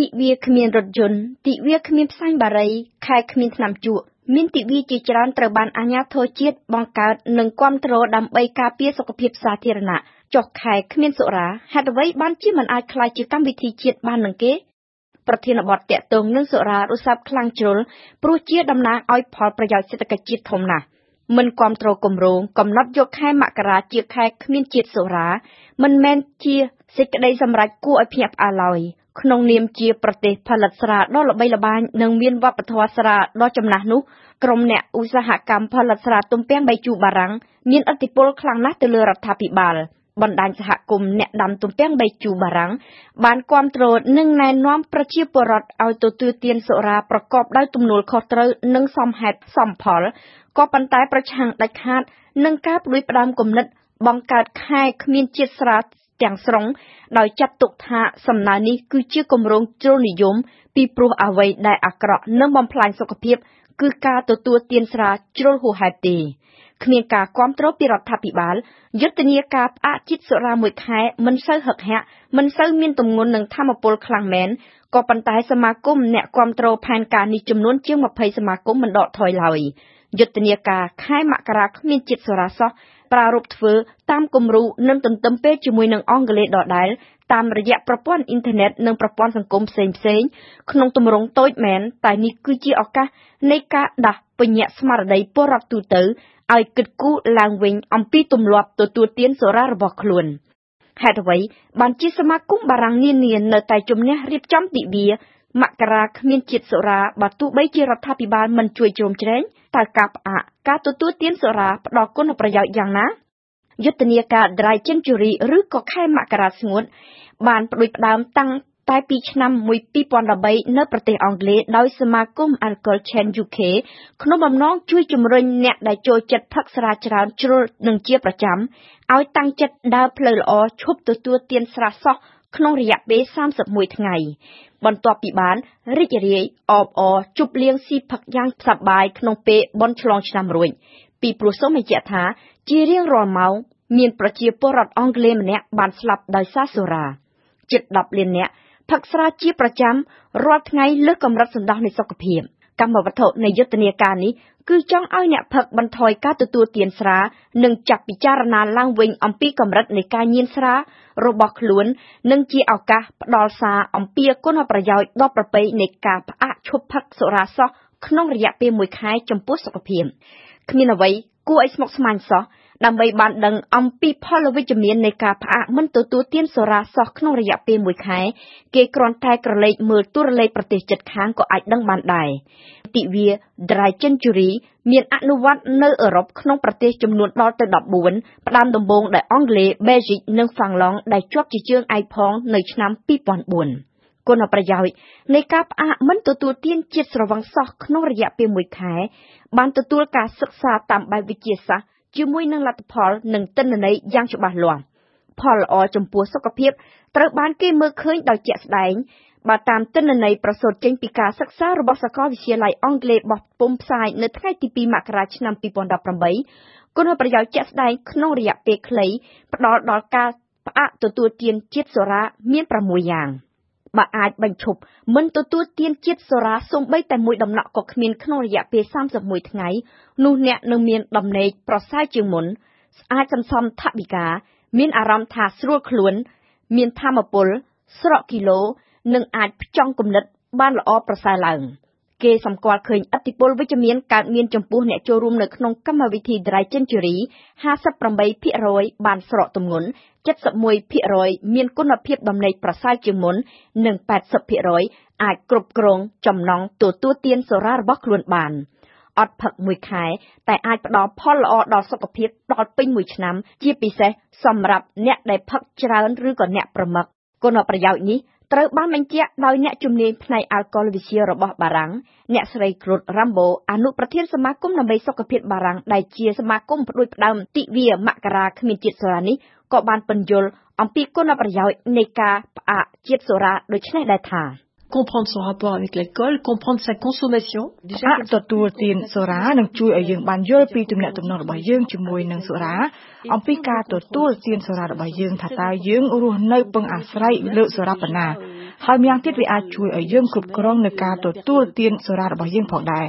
ទិវាគ្មានរថយន្តទិវាគ្មានផ្សែងបារី ខែគ្មានថ្នាំជក់មានទិវាជាច្រើនត្រូវបានអាជ្ញាធរជាតិបង្កើតនិងគាំទ្រដើម្បីការពារសុខភាពសាធារណៈចុះខែគ្មានសុរាហេតុអ្វីបានជាមិនអាចក្លាយជាកម្មវិធីជាតិបាននឹងគេប្រធានបទតាក់ទងនឹងសុរារស័ព្ទខ្លាំងជ្រុលព្រោះជាតំណាងឲ្យផលប្រយោជន៍សេដ្ឋកិច្ចជាតិធំណាស់មិនគ្រប់គ្រងគម្រោងកំណត់យកខែមករាជាខែគ្មានជាតិសុរា មិនមែនជាសេចក្តីសម្រេចគួរឲ្យភ្ញាក់ផ្អើលឡើយ ក្នុងនាមជាប្រទេសផលិតស្រាដ៏ល្បីល្បាញនិងមានវប្បធម៌ស្រាដ៏ចំណាស់នោះ ក្រុមអ្នកឧស្សាហកម្មផលិតស្រាទំពាំងបៃជូបារាំងមានឥទ្ធិពលខ្លាំងណាស់ទៅលើរដ្ឋាភិបាលបណ្ដាញសហគមន៍អ្នកដាំទំពាំងបៃជូបារាំងបានគាំទ្រនិងណែនាំប្រជាពលរដ្ឋឲ្យទទួលទានសុរាប្រកបដោយទំនួលខុសត្រូវនិងសមហេតុសមផលក៏ប៉ុន្តែប្រឆាំងដាច់ខាតនឹងការផ្ដួចផ្ដើមគំនិតបង្កើតខែគ្មានជាតិស្រា ទាំងស្រុង ដោយចាត់ទុកថាសំណើនេះគឺជាគម្រោងជ្រុលនិយម ពីព្រោះអ្វីដែលអាក្រក់និងបំផ្លាញសុខភាព គឺការទទួលទានស្រាជ្រុលហួសហេតុទេគ្មានការគ្រប់គ្រងពីរដ្ឋាភិបាល យុទ្ធនាការផ្អាកជាតិសុរាមួយខែមិនសូវហឹកហាក់មិនសូវមានទម្ងន់នឹងធម្មពលខ្លាំងមែនក៏ប៉ុន្តែសមាគមអ្នកគ្រប់គ្រងផែនការនេះចំនួនជាង20សមាគមមិនដកថយឡើយយុទ្ធនាការខែមករាគ្មានជាតិសុរាសោះ ប្រារព្ធធ្វើតាមគំរូនិងទន្ទឹមពេលជាមួយនឹងអង់គ្លេសដដែលតាមរយៈប្រព័ន្ធអ៊ីនធឺណិតនិងប្រព័ន្ធសង្គមផ្សេងៗក្នុងទម្រង់តូចមែនតែនេះគឺជាឱកាសនៃការដាស់ពញ្ញាស្មារតីពលរដ្ឋទូទៅឲ្យគិតគូរឡើងវិញអំពីទម្លាប់ទទួលទានសុរារបស់ខ្លួនហេតុអ្វីបានជាសមាគមបារាំងនានានៅតែជំនះរៀបចំទិវាមករាគ្មានជាតិសុរាបើទោះបីជារដ្ឋាភិបាលមិនជួយជ្រោមជ្រែង តើការផ្អាក ការទទួលទានសុរាផ្ដល់គុណប្រយោជន៍យ៉ាងណា យុទ្ធនាការ Dry Century ឬក៏ខែមករាស្ងួត បានផ្ដួចផ្ដើមតាំងតែពីឆ្នាំ2013នៅប្រទេសអង់គ្លេសដោយសមាគម Alcohol Change UK ក្នុងបំណងជួយជំរុញអ្នកដែលចូលចិត្តផឹកស្រាច្រើនជ្រុលនិងជាប្រចាំ ឲ្យតាំងចិត្តដើរផ្លូវល្អឈប់ទទួលទានស្រាសោះ ក្នុងរយៈពេល31ថ្ងៃ បន្ទាប់ពីបានរីករាយអបអរជប់លៀងស៊ីផឹកយ៉ាងសប្បាយក្នុងពេលបន់ឆ្លងឆ្នាំរួចពីព្រោះសូមបញ្ជាក់ថា ជារៀងរាល់ម៉ោងមានប្រជាពលរដ្ឋអង់គ្លេសម្នាក់បានស្លាប់ដោយសារសូរ៉ាជិត10លាននាក់ផឹកស្រាជាប្រចាំរាល់ថ្ងៃលើសកម្រិតសន្តិនៃសុខភាពកម្មវត្ថុនៃយុទ្ធនាការនេះគឺចង់ឲ្យអ្នកផឹកបន្ថយការទទួលទានស្រា និងចាត់ពិចារណាឡើងវិញអំពីកម្រិតនៃការញៀនស្រារបស់ខ្លួន និងជាឱកាសផ្ដល់សារអំពីគុណប្រយោជន៍ដ៏ប្រពៃនៃការផ្អាកឈប់ផឹកសុរាសោះក្នុងរយៈពេល1ខែចំពោះសុខភាព គ្មានអ្វីគួរឲ្យស្មុគស្មាញសោះ ដើម្បីបានដឹងអំពីផលវិជ្ជមាននៃការផ្អាកមិនទទួលទានសូរ៉ាសោះក្នុងរយៈពេលមួយខែ គេគ្រាន់តែក្រឡេកមើលទូរលេខប្រទេសជិតខាងក៏អាចដឹងបានដែរទិវា Dry Century មានអនុវត្តនៅអឺរ៉ុបក្នុងប្រទេសចំនួនដល់ទៅ14ផ្ដើមដំបូងដោយអង់គ្លេស Belgium និង Finland ដែលជាប់ជាជើងឯកផងនៅឆ្នាំ2004គុណប្រយោជន៍នៃការផ្អាកមិនទទួលទានជាតិស្រវឹងសោះក្នុងរយៈពេលមួយខែ បានទទួលការសិក្សាតាមបែបវិទ្យាសាស្ត្រ ជាមួយនឹងលទ្ធផលនិងទិន្នន័យយ៉ាងច្បាស់លាស់ផលល្អចំពោះសុខភាពត្រូវបានគេមើលឃើញដោយជាក់ស្ដែងបើតាមទិន្នន័យប្រសូតចេញពីការសិក្សារបស់សាកលវិទ្យាល័យអង់គ្លេសបោះពុំផ្សាយនៅថ្ងៃទី2មករាឆ្នាំ2018គុណប្រយោជន៍ជាក់ស្ដែងក្នុងរយៈពេលខ្លីផ្ដល់ដល់ការផ្អាកទទួលទានជាតិសូរ៉ាមាន6យ៉ាង។ បើអាចបញ្ឈប់មិនទទួលទានជាតិសូរ៉ាសូម្បីតែមួយដំណក់ក៏គ្មានក្នុងរយៈពេល31ថ្ងៃនោះអ្នកនឹងមានដំណេកប្រសើរជាងមុនអាចសន្សំថវិកា មានអារម្មណ៍ថាស្រួលខ្លួន មានធម៌ពល ស្រកគីឡូនិងអាចផ្ចង់គំនិតបានល្អប្រសើរឡើង។ គេសម្គាល់ឃើញឥទ្ធិពលវិជ្ជមានកើតមានចំពោះអ្នកចូលរួមនៅក្នុងកម្មវិធី Dry Century 58%បានស្រកទម្ងន់ 71%មានគុណភាពដំណេកប្រសើរជាងមុន និង80%អាចគ្រប់គ្រងចំណង់ទទួលទានសូរ៉ារបស់ខ្លួនបានអត់ផឹកមួយខែ តែអាចផ្ដល់ផលល្អដល់សុខភាពដល់ពេញមួយឆ្នាំ ជាពិសេសសម្រាប់អ្នកដែលផឹកច្រើនឬក៏អ្នកប្រមឹកគុណប្រយោជន៍នេះ ត្រូវបានបញ្ជាក់ដោយអ្នកជំនាញផ្នែកអាល់កុលវិទ្យារបស់បារាំង អ្នកស្រី Claude Rambo អនុប្រធានសមាគមដើម្បីសុខភាពបារាំងដែលជាសមាគមផ្ដួចផ្ដើមទិវាមករាគ្មានជាតិសូរ៉ានេះក៏បានពន្យល់អំពីគុណប្រយោជន៍នៃការផ្អាកជាតិសូរ៉ាដូចនេះដែរថា comprendre son rapport avec l'alcool, comprendre sa consommation. អាចទទួលទានសូរ៉ានឹងជួយឲ្យយើងបានយល់ពីទំនាក់ទំនងរបស់យើងជាមួយនឹងសូរ៉ាអំពីការទទួលទានសូរ៉ារបស់យើងថាតើយើងរស់នៅពឹងអាស្រ័យលើសូរ៉ាប៉ុណ្ណាហើយម្យ៉ាងទៀតវាអាចជួយឲ្យយើងគ្រប់គ្រងនៅការទទួលទានសូរ៉ារបស់យើងផងដែរ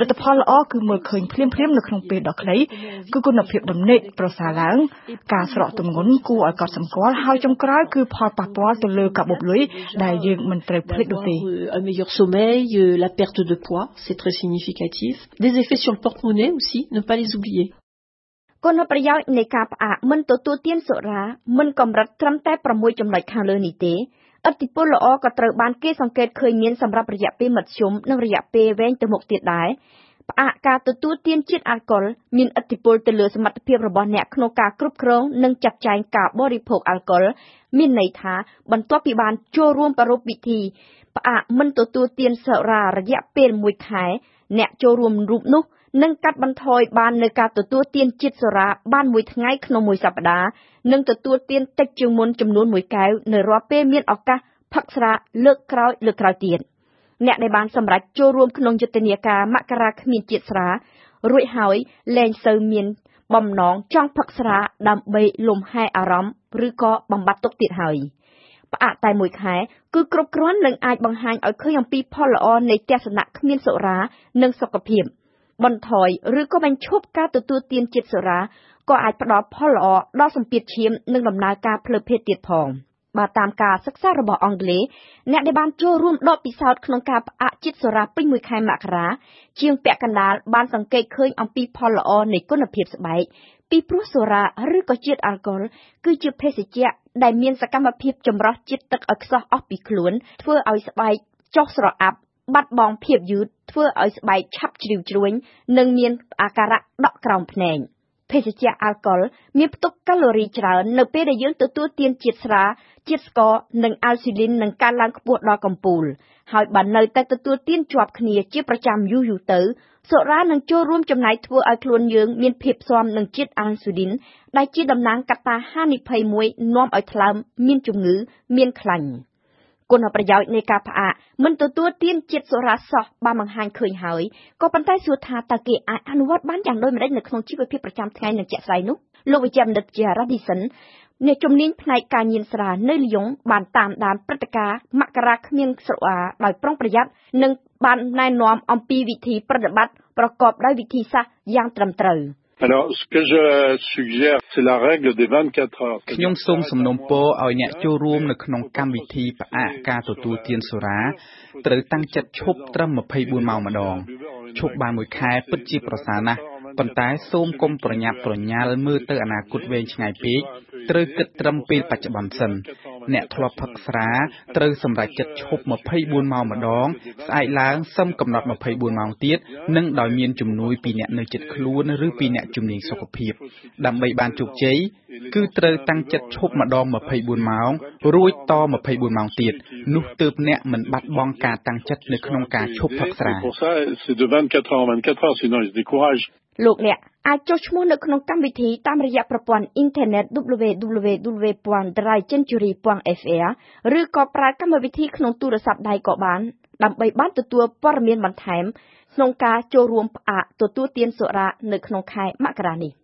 លទ្ធផលល្អគឺមើលឃើញភ្លាមភ្លាមនៅក្នុងពេលដ៏ខ្លីគឺគុណភាពដំណេកប្រសើរឡើងការស្រកទម្ងន់គួរឲ្យកត់សម្គាល់ហើយចុងក្រោយគឺផលប៉ះពាល់ទៅលើកាបូបលុយដែលយើងមិនត្រូវភ្លេចនោះទេ un meilleur sommeil la perte de poids c'est très significatif des effets sur le porte-monnaie aussi ne pas les oublier គុណប្រយោជន៍នៃការផ្អាកមិនទទួលទានសុរាមិនកម្រិតត្រឹមតែ6ចំណុចខាងលើនេះទេ ឥទ្ធិពលល្អក៏ត្រូវបានគេសង្កេតឃើញមានសម្រាប់រយៈពេលមធ្យមនិងរយៈពេលវែងទៅមុខទៀតដែរផ្អាកការទទួលទានជាតិអាល់កុលមានឥទ្ធិពលទៅលើសមត្ថភាពរបស់អ្នកក្នុងការគ្រប់គ្រងនិងចាត់ចែងការបរិភោគអាល់កុលមានន័យថាបន្ទាប់ពីបានចូលរួមប្រារព្ធពិធីផ្អាកមិនទទួលទានសុរារយៈពេល1ខែអ្នកចូលរួមរូបនោះ និងកាត់បន្ថយបាននៅការទទួលទានជាតិសូរ៉ាបានមួយថ្ងៃក្នុងមួយសប្តាហ៍និងទទួលទានតិចជាងមុនចំនួន1កែវនៅរាល់ពេលមានឱកាសផឹកស្រាលើកក្រោយលើកក្រោយទៀតអ្នកដែលបានសម្រេចចូលរួមក្នុងយុទ្ធនាការមករាគ្មានជាតិស្រារួចហើយលែងសូវមានបំណងចង់ផឹកស្រាដើម្បីលំហែអារម្មណ៍ឬក៏បំបត្តិទុកទៀតហើយផ្អាកតែមួយខែគឺគ្រប់គ្រាន់នឹងអាចបង្ហាញឲ្យឃើញអំពីផលល្អនៃទស្សនៈគ្មានសុរានិងសុខភាព។ បន្ថយឬក៏បញ្ឈប់ការទទួលទានជាតិសូរ៉ាក៏អាចផ្ដល់ផលល្អដល់សម្ពាធឈាមនិងដំណើរការផ្លូវភេទទៀតផងបើតាមការសិក្សារបស់អង់គ្លេសអ្នកដែលបានចូលរួមដកពិសោធន៍ក្នុងការផ្អាកជាតិសូរ៉ាពេញមួយខែមករាជាងពាក់កណ្ដាលបានសង្កេតឃើញអំពីផលល្អនៃគុណភាពស្បែកពីព្រោះសូរ៉ាឬក៏ជាតិអាល់កុលគឺជាភេសជ្ជៈដែលមានសកម្មភាពចម្រោះជាតិទឹកឲ្យខ្សោះអស់ពីខ្លួនធ្វើឲ្យស្បែកចុះស្រអាប់បាត់បង់ភាពយឺត ធ្វើឲ្យស្បែកឆាប់ជ្រីវជ្រួញនិងមានអាការៈដក់ក្រោមភ្នែកភេសជ្ជៈអាល់កុលមានផ្ទុកកាឡូរីច្រើននៅពេលដែលយើងទទួលទានជាតិស្រា ជាតិស្ករ និងអាល់ស៊ីលីននឹងកើនឡើងខ្ពស់ដល់កំពូល ហើយបើនៅតែទទួលទានជាប់គ្នាជាប្រចាំយូរយូរទៅ សូរ៉ានឹងចូលរួមចំណែកធ្វើឲ្យខ្លួនយើងមានភាពស៊ាំនឹងជាតិអាល់ស៊ូលីនដែលជាតំណាងកត្តាហានិភ័យមួយនាំឲ្យថ្លើមមានជំងឺ មានខ្លាញ់ គុណប្រយោជន៍នៃការផ្អាកមិនទទួលទានជាតិសូរ៉ាសោះបានបង្ហាញឃើញហើយក៏ប៉ុន្តែសួរថាតើគេអាចអនុវត្តបានយ៉ាងដូចម្តេចនៅក្នុងជីវភាពប្រចាំថ្ងៃនិងជាក់ស្ដែងនោះលោកវិជ្ជបណ្ឌិតជា Radisson អ្នកជំនាញផ្នែកការញៀនស្រានៅលីយ៉ុងបានតាមដានព្រឹត្តិការណ៍មករាគ្មានស្រវាដោយប្រុងប្រយ័ត្ននិងបានណែនាំអំពីវិធីប្រតិបត្តិប្រកបដោយវិធីសាស្ត្រយ៉ាងត្រឹមត្រូវ។ Alors, ce que je suggère, c'est la règle des 24 heures. ខ្ញុំសូមសំណូមពរឲ្យអ្នកចូលរួមនៅក្នុងកម្មវិធីផ្អាកការទទួលទានសូរ៉ាត្រូវតាំងចិត្តឈប់ត្រឹម24ម៉ោងម្ដងឈប់បានមួយខែពិតជាប្រសើរណាស់ប៉ុន្តែសូមកុំប្រញាប់ប្រញាល់មើលទៅអនាគតវែងឆ្ងាយពេកត្រូវគិតត្រឹមពេលបច្ចុប្បន្នសិន អ្នកធ្លាប់ផឹកស្រាត្រូវសម្រេចចិត្តឈប់24ម៉ោងម្ដង ស្អែកឡើងសឹមកំណត់24ម៉ោងទៀតនិងដោយមានជំនួយពីអ្នកនៅជិតខ្លួនឬពីអ្នកជំនាញសុខភាព ដើម្បីបានជោគជ័យគឺត្រូវតាំងចិត្តឈប់ម្ដង24ម៉ោង រួចត24ម៉ោងទៀតនោះទើបអ្នកមិនបាត់បង់ការតាំងចិត្តនៅក្នុងការឈប់ផឹកស្រាលោកអ្នក អាចចុះឈ្មោះនៅក្នុងកម្មវិធីតាមរយៈប្រព័ន្ធអ៊ីនធឺណិត www.drycentury.fr ឬក៏ប្រើកម្មវិធីក្នុងទូរស័ព្ទដៃក៏បាន ដើម្បីបានទទួលព័ត៌មានបន្ថែមក្នុងការចូលរួមផ្អាកទទួលទានសុរានៅក្នុងខែមករានេះ។